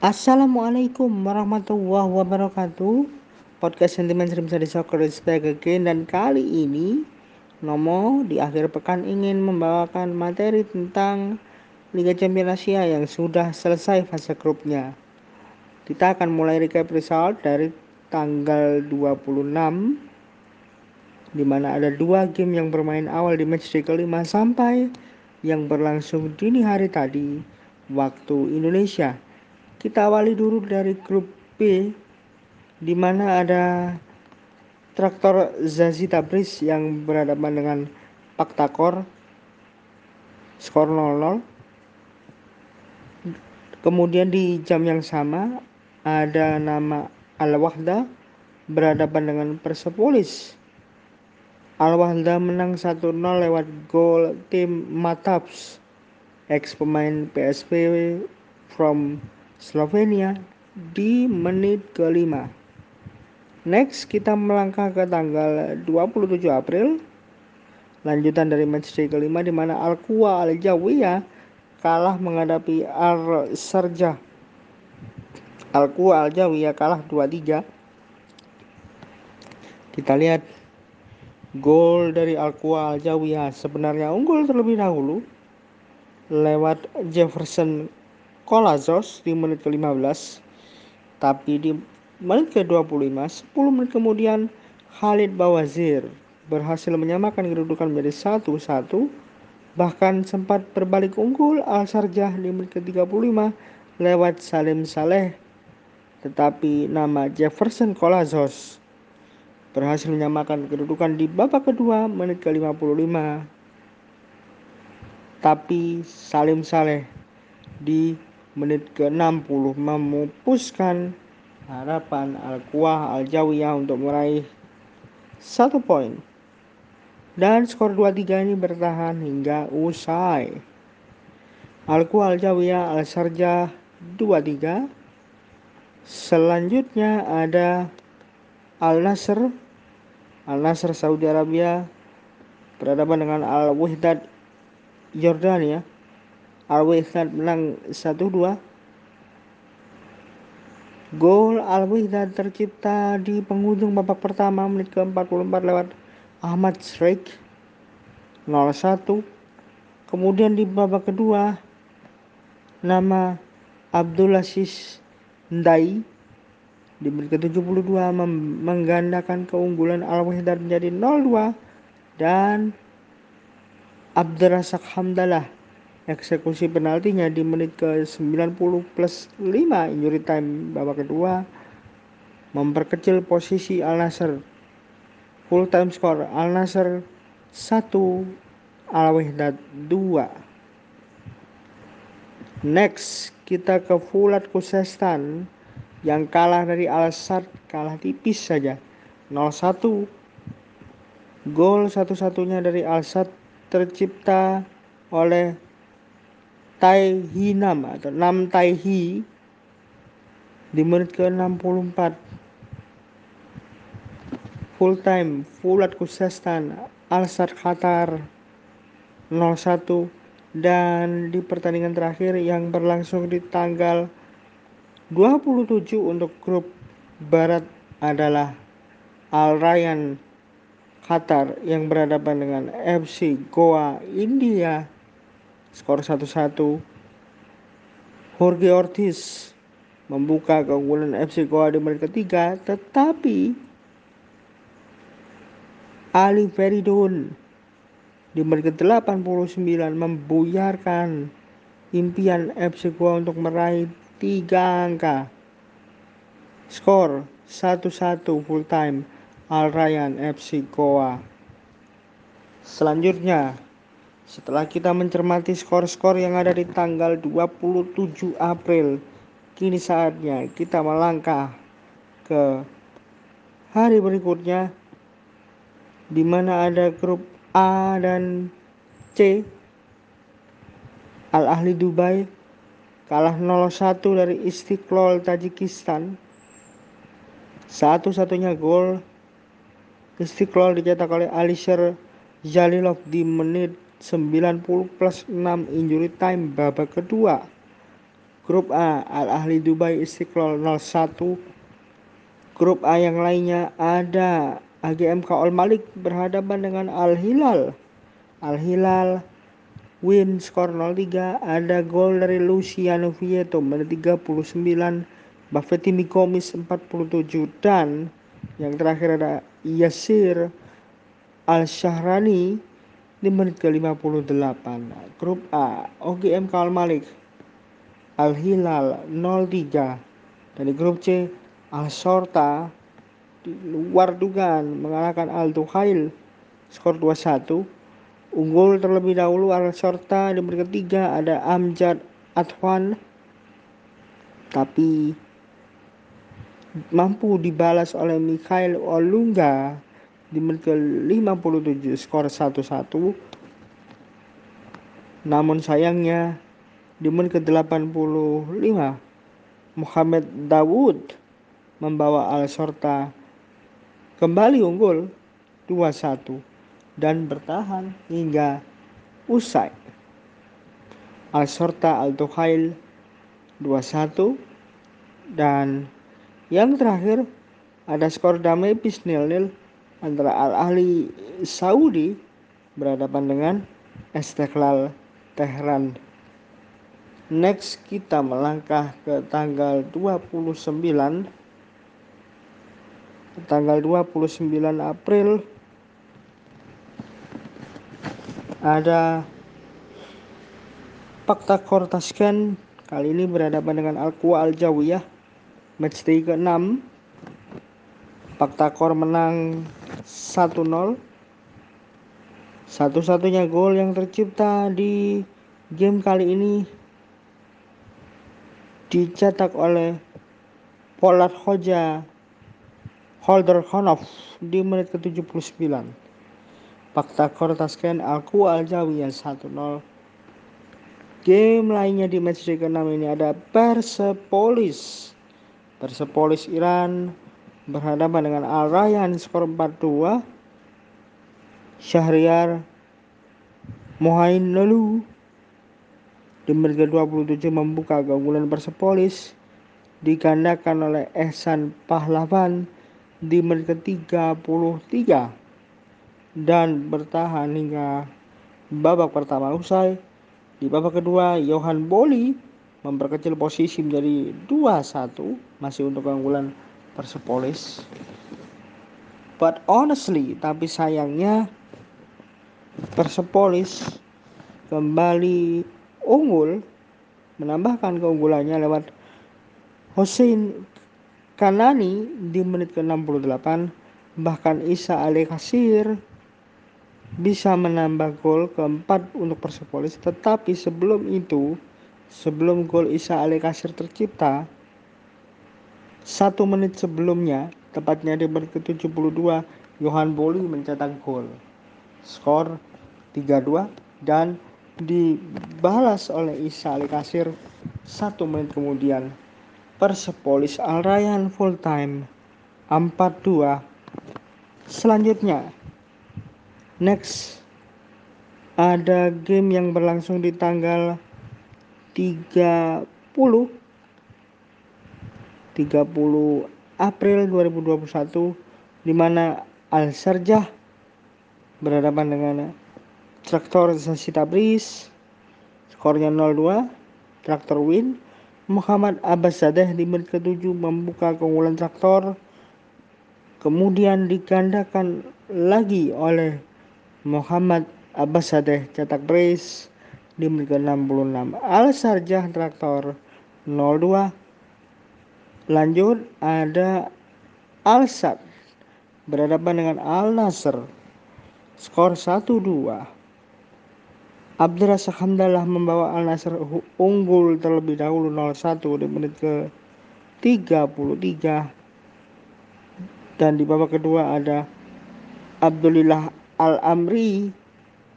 Assalamualaikum warahmatullahi wabarakatuh Podcast Sentimen Sering Bisa Soccer is back again Dan kali ini Nomo di akhir pekan ingin membawakan materi tentang Liga Champions Asia yang sudah selesai fase grupnya Kita akan mulai recap result dari tanggal 26 di mana ada dua game yang bermain awal di match day kelima sampai yang berlangsung dini hari tadi waktu Indonesia. Kita awali dulu dari grup B di mana ada traktor Zazi Tabriz yang berhadapan dengan Paktakor skor 0-0. Kemudian di jam yang sama ada nama Al-Wahda berhadapan dengan Persepolis. Al-Wahda menang 1-0 lewat gol tim Mataps ex pemain PSV from Slovenia di menit kelima. Next kita melangkah ke tanggal 27 April. Lanjutan dari match day kelima di mana Al Quwa Al Jawiya kalah menghadapi Al Sarja. Al Quwa Al Jawiya kalah 2-3. Kita lihat gol dari Al Quwa Al Jawiya sebenarnya unggul terlebih dahulu lewat Jefferson Kolazos di menit ke-15 tapi di menit ke-25 10 menit kemudian Khalid Bawazir berhasil menyamakan kedudukan menjadi 1-1 bahkan sempat berbalik unggul Al Sarjah di menit ke-35 lewat Salim Saleh. Tetapi nama Jefferson Kolazos berhasil menyamakan kedudukan di babak kedua menit ke-55 tapi Salim Saleh di menit ke-60 memupuskan harapan Al-Quwah Al-Jawiyah untuk meraih satu poin. Dan skor 2-3 ini bertahan hingga usai. Al-Quwah Al-Jawiyah Al-Sarjah 2-3. Selanjutnya ada Al-Nasr Al-Nasr Saudi Arabia berhadapan dengan Al-Wihdat Jordania Al-Wihdat menang 1-2. Gol Al-Wihdat tercipta di penghujung babak pertama menit ke-44 lewat Ahmad Sreik 0-1. Kemudian di babak kedua nama Abdullah Sis Ndai di menit ke-72 menggandakan keunggulan Al-Wihdat menjadi 0-2 dan Abdurrazak Hamdalah eksekusi penaltinya di menit ke-90 plus 5 injury time babak kedua. Memperkecil posisi Al Nasser full time score Al Nasser 1 Al Wahdat 2 next kita ke Fulat Kusestan yang kalah dari Al Sad kalah tipis saja. 0-1 gol satu-satunya dari Al Sad tercipta oleh Tai Hi Nam atau Nam Tai Hi di menit ke-64. Full time Fulat Kusestan Al Sadd Qatar 01 dan di pertandingan terakhir yang berlangsung di tanggal 27 untuk grup barat adalah Al Rayyan Qatar yang berhadapan dengan FC Goa India skor 1-1 Jorge Ortiz membuka keunggulan FC Goa di menit ketiga tetapi Ali Feridun di menit ke-89 membuyarkan impian FC Goa untuk meraih tiga angka. Skor 1-1 full time Al Rayyan FC Goa. Selanjutnya setelah kita mencermati skor-skor yang ada di tanggal 27 April, kini saatnya kita melangkah ke hari berikutnya di mana ada grup A dan C. Al Ahli Dubai kalah 0-1 dari Istiqlal Tajikistan. Satu-satunya gol Istiqlal dicetak oleh Alisher Jalilov di menit 90 plus 6 injury time babak kedua. Grup A Al Ahli Dubai Istiqlal 01 Grup A yang lainnya ada AGMK Al Malik berhadapan dengan Al Hilal Al Hilal win skor 0-3 ada gol dari Luciano Vieto menit 39 Buffetti Komis 47 dan yang terakhir ada Yasir Al Shahrani di menit ke-58 grup A OGM Al Malik Al Hilal 03 dari grup C Al Sorta di luar dugaan mengalahkan Al Duhail skor 2-1 Unggul terlebih dahulu Al Sorta di menit ketiga ada Amjad Atwan tapi mampu dibalas oleh Mikhail Olunga di menit ke-57 skor 1-1 namun sayangnya di menit ke-85 Muhammad Dawud membawa Al Sorta kembali unggul 2-1 dan bertahan hingga usai. Al-Sorta Al-Tuhail 2-1 dan yang terakhir ada skor damai pis nil-nil antara Al-Ahli Saudi berhadapan dengan Istiqlal Tehran. Next kita melangkah ke tanggal 29 tanggal 29 April ada Fakta Kortasken kali ini berhadapan dengan Al-Qua Al-Jawiyah matchday ke-6 Kor menang 1-0 satu-satunya gol yang tercipta di game kali ini dicetak oleh Polat Hoja Holder Honov di menit ke-79 Paktakor Tasken Alku Aljawiyah 1-0 Game lainnya di match day ke-6 ini ada Persepolis. Persepolis Iran berhadapan dengan Al Rayyan skor 4-2 Syahriar Mohain Lalu di menit ke-27 membuka keunggulan Persepolis digandakan oleh Ehsan Pahlavan di menit ke-33 dan bertahan hingga babak pertama usai. Di babak kedua, Johan Boli memperkecil posisi menjadi 2-1 masih untuk keunggulan Persepolis. But honestly, tapi sayangnya Persepolis kembali unggul menambahkan keunggulannya lewat Hussein Kanani di menit ke-68 bahkan Isa Ali Kasir bisa menambah gol keempat untuk Persepolis tetapi sebelum itu sebelum gol Isa Ali Kasir tercipta satu menit sebelumnya tepatnya di menit ke-72 Johan Boli mencetak gol. Skor 3-2 dan dibalas oleh Isa Ali Kasir satu menit kemudian. Persepolis Al Rayyan full time 4-2 selanjutnya Next. Ada game yang berlangsung di tanggal 30 30 April 2021 di mana Al Sarjah berhadapan dengan Traktor Sasita Bris skornya 0-2 Traktor win Muhammad Abbas Sadeh di menit ke-7 membuka keunggulan Traktor kemudian digandakan lagi oleh Muhammad Abbas Sadeh cetak brace di menit ke-66 Al Sarjah Traktor 02 lanjut ada Al Sad berhadapan dengan Al Nasr skor 1-2 Abdurrazak Hamdallah membawa Al Nasr unggul terlebih dahulu 0-1 di menit ke 33 dan di babak kedua ada Abdulillah Al-Amri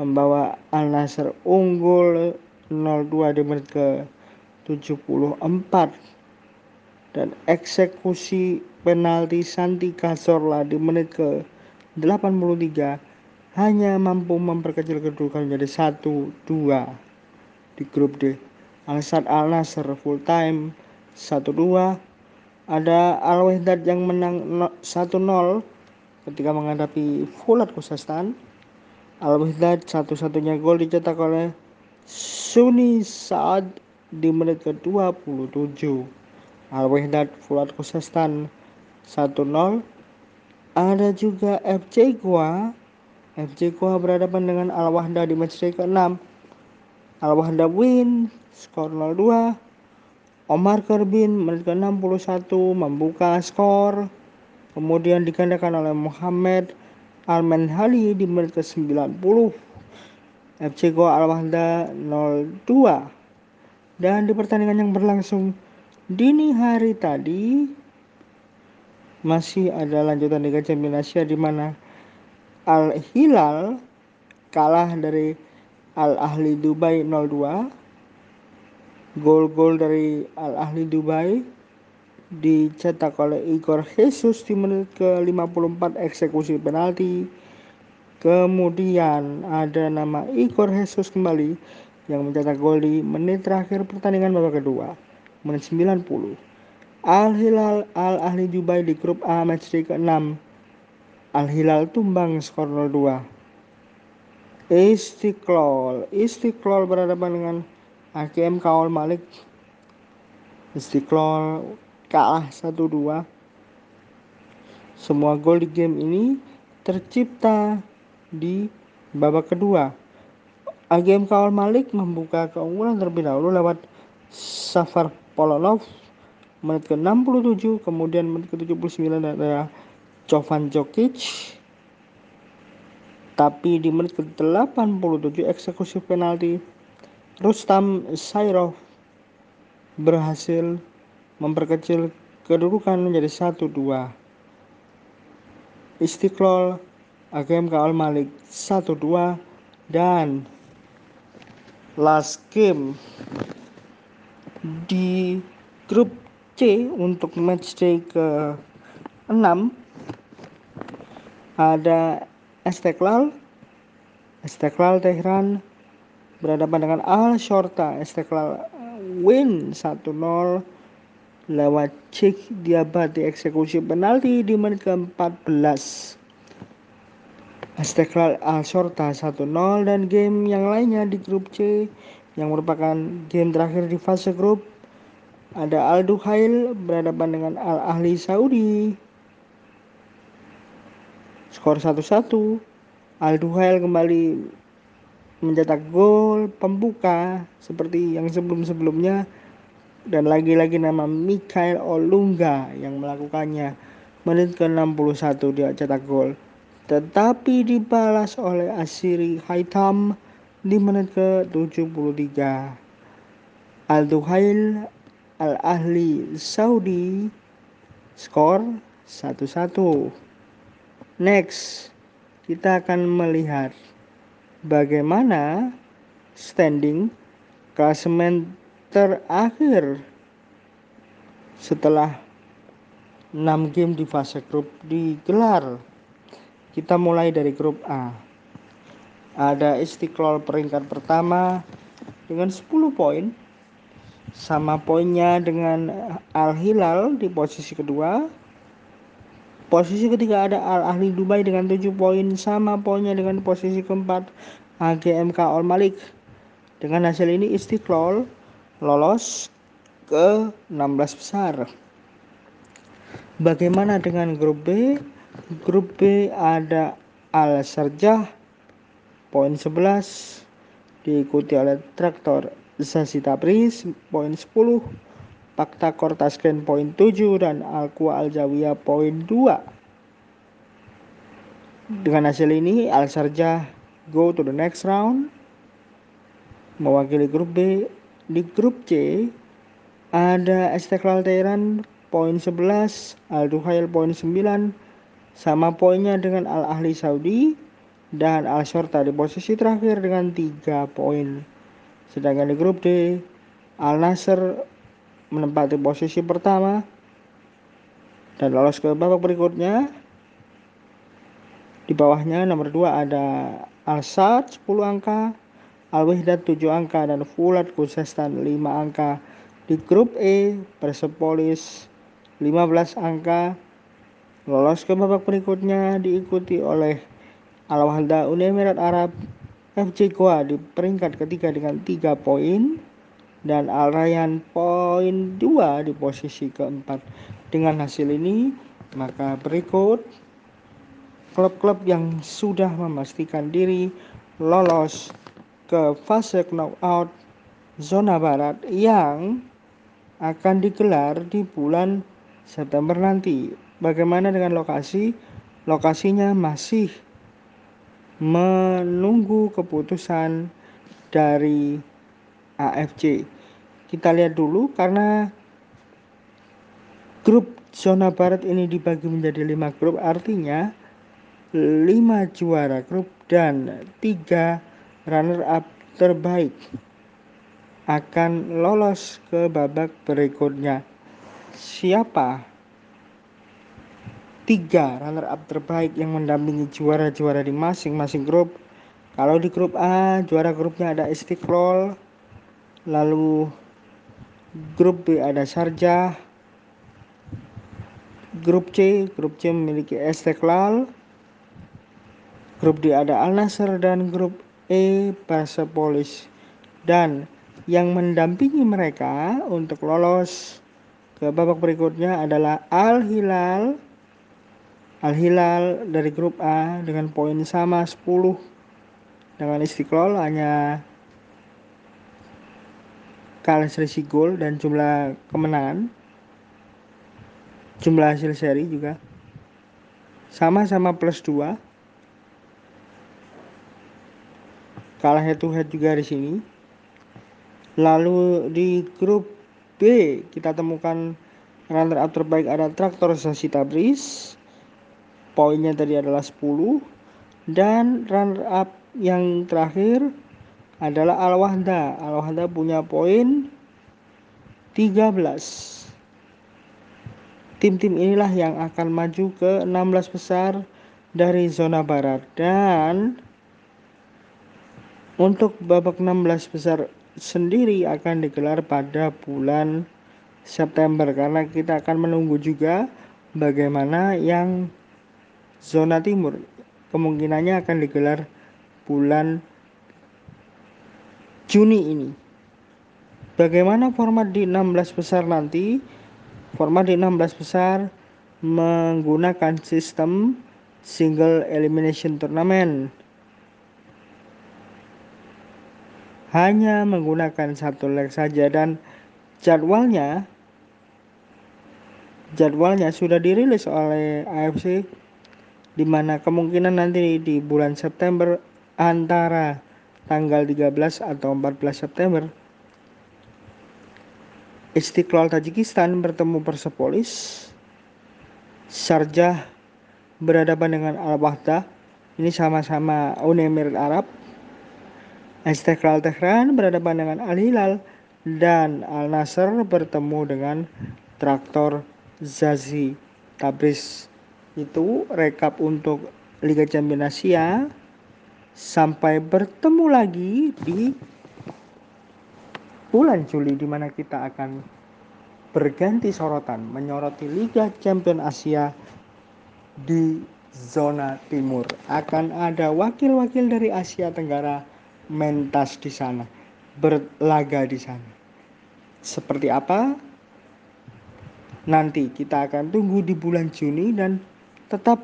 membawa Al Nasr unggul 0-2 di menit ke 74 dan eksekusi penalti Santi Cazorla di menit ke 83 hanya mampu memperkecil kedudukan menjadi 1-2 di grup D. Al-Sad Al-Nasr full time 1-2 ada Al-Wehdat yang menang 1-0 ketika menghadapi Fulat Kusastan Al-Wehdat satu-satunya gol dicetak oleh Suni Saad di menit ke-27 Al-Wehdat Fulat Kusastan 1-0 ada juga FC Goa. FC Goa berhadapan dengan Al-Wahda di matchday ke-6 Al-Wahda win skor 0-2 Omar Kerbin menit ke-61 membuka skor. Kemudian digandakan oleh Muhammad Al-Manhali di menit ke-90 FC Goa Al-Wahda 0-2 dan di pertandingan yang berlangsung dini hari tadi masih ada lanjutan Liga Champions Asia di mana Al Hilal kalah dari Al Ahli Dubai 02. Gol-gol dari Al Ahli Dubai dicetak oleh Igor Jesus di menit ke-54 eksekusi penalti. Kemudian ada nama Igor Jesus kembali yang mencetak gol di menit terakhir pertandingan babak kedua, menit 90. Al Hilal Al Ahli Dubai di grup A matchday ke-6 Al Hilal tumbang skor 0-2. Istiqlal, Istiqlal berhadapan dengan AKM Kaol Malik. Istiqlal kalah 1-2. Semua gol di game ini tercipta di babak kedua. AGM Kaol Malik membuka keunggulan terlebih dahulu lewat Safar Polonov menit ke-67, kemudian menit ke-79 ada Jovan Jokic. Tapi di menit ke-87 eksekusi penalti Rustam Sairov berhasil memperkecil kedudukan menjadi 1-2 Istiqlal AGM Al Malik 1-2 dan last game di grup C untuk matchday ke 6 ada Esteklal Esteklal Tehran. Berhadapan dengan Al Shorta Esteklal win 1-0 lewat cek diabadi eksekusi penalti di menit ke-14 Esteklal Al Shorta 1-0 dan game yang lainnya di grup C yang merupakan game terakhir di fase grup. Ada Al Duhail berhadapan dengan Al Ahli Saudi. Skor 1-1 Alduhail kembali mencetak gol pembuka seperti yang sebelum-sebelumnya. Dan lagi-lagi nama Mikael Olunga yang melakukannya. Menit ke-61 dia cetak gol. Tetapi dibalas oleh Asiri Haitam di menit ke-73 Al-Duhail Al-Ahli Saudi skor 1-1 Next, kita akan melihat bagaimana standing klasemen terakhir setelah 6 game di fase grup digelar. Kita mulai dari grup A. Ada Istiqlal peringkat pertama dengan 10 poin. Sama poinnya dengan Al Hilal di posisi kedua Posisi ketiga ada Al Ahli Dubai dengan 7 poin sama poinnya dengan posisi keempat AGMK Al Malik. Dengan hasil ini Istiqlal lolos ke 16 besar. Bagaimana dengan grup B? Grup B ada Al Sarjah poin 11 diikuti oleh Traktor Zasi Tabriz poin 10 Fakta Kortasken poin 7 dan Alqua Al Jawiyah poin 2. Dengan hasil ini Al Sarjah go to the next round mewakili grup B. Di grup C ada Istiqlal Tehran poin 11, Al Duhail poin 9 sama poinnya dengan Al Ahli Saudi dan Al Shorta di posisi terakhir dengan 3 poin. Sedangkan di grup D Al Nasr menempati posisi pertama dan lolos ke babak berikutnya. Di bawahnya nomor 2 ada Al-Sad 10 angka, Al Wihdat 7 angka dan Fulat Kusestan 5 angka. Di grup E Persepolis 15 angka lolos ke babak berikutnya diikuti oleh Al Wahda Uni Emirat Arab FC Goa di peringkat ketiga dengan 3 poin dan Al Rayyan poin 2 di posisi keempat. Dengan hasil ini maka berikut klub-klub yang sudah memastikan diri lolos ke fase knockout zona barat yang akan digelar di bulan September nanti. Bagaimana dengan lokasi? Lokasinya masih menunggu keputusan dari AFC. Kita lihat dulu karena grup zona barat ini dibagi menjadi lima grup artinya lima juara grup dan tiga runner up terbaik akan lolos ke babak berikutnya. Siapa tiga runner up terbaik yang mendampingi juara-juara di masing-masing grup? Kalau di grup A, juara grupnya ada Istiqlal, lalu grup B ada Sarjah, grup C, grup C memiliki Istiqlal, grup D ada Al Nasr dan grup E Persepolis. Dan yang mendampingi mereka untuk lolos ke babak berikutnya adalah Al Hilal Al Hilal dari grup A dengan poin sama 10 dengan Istiqlal hanya kalah selisih gol dan jumlah kemenangan jumlah hasil seri juga sama-sama plus 2 kalah head to head juga di sini. Lalu di grup B kita temukan runner up terbaik ada Traktor Sasi Tabris. Poinnya tadi adalah 10 dan runner up yang terakhir adalah Al Wahda. Al Wahda punya poin 13. Tim-tim inilah yang akan maju ke 16 besar dari zona barat dan untuk babak 16 besar sendiri akan digelar pada bulan September karena kita akan menunggu juga bagaimana yang zona timur kemungkinannya akan digelar bulan Juni ini. Bagaimana format di 16 besar nanti? Format di 16 besar menggunakan sistem single elimination tournament hanya menggunakan satu leg saja dan jadwalnya jadwalnya sudah dirilis oleh AFC di mana kemungkinan nanti di bulan September antara tanggal 13 atau 14 September Istiqlal Tajikistan bertemu Persepolis. Sarjah berhadapan dengan Al-Wahda ini sama-sama Uni Emirat Arab. Istiqlal Tehran berhadapan dengan Al Hilal dan Al Nasr bertemu dengan Traktor Zazi Tabriz. Itu rekap untuk Liga Champions Asia. Sampai bertemu lagi di bulan Juli di mana kita akan berganti sorotan menyoroti Liga Champions Asia di zona timur. Akan ada wakil-wakil dari Asia Tenggara mentas di sana, berlaga di sana. Seperti apa? Nanti kita akan tunggu di bulan Juni dan tetap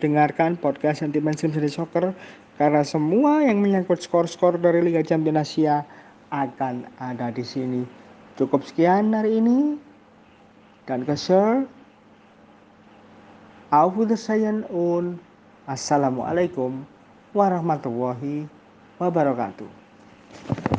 dengarkan podcast Sentimen Slim City Soccer karena semua yang menyangkut skor-skor dari Liga Champions Asia akan ada di sini. Cukup sekian hari ini dan Auf Wiedersehen und Assalamualaikum warahmatullahi wabarakatuh.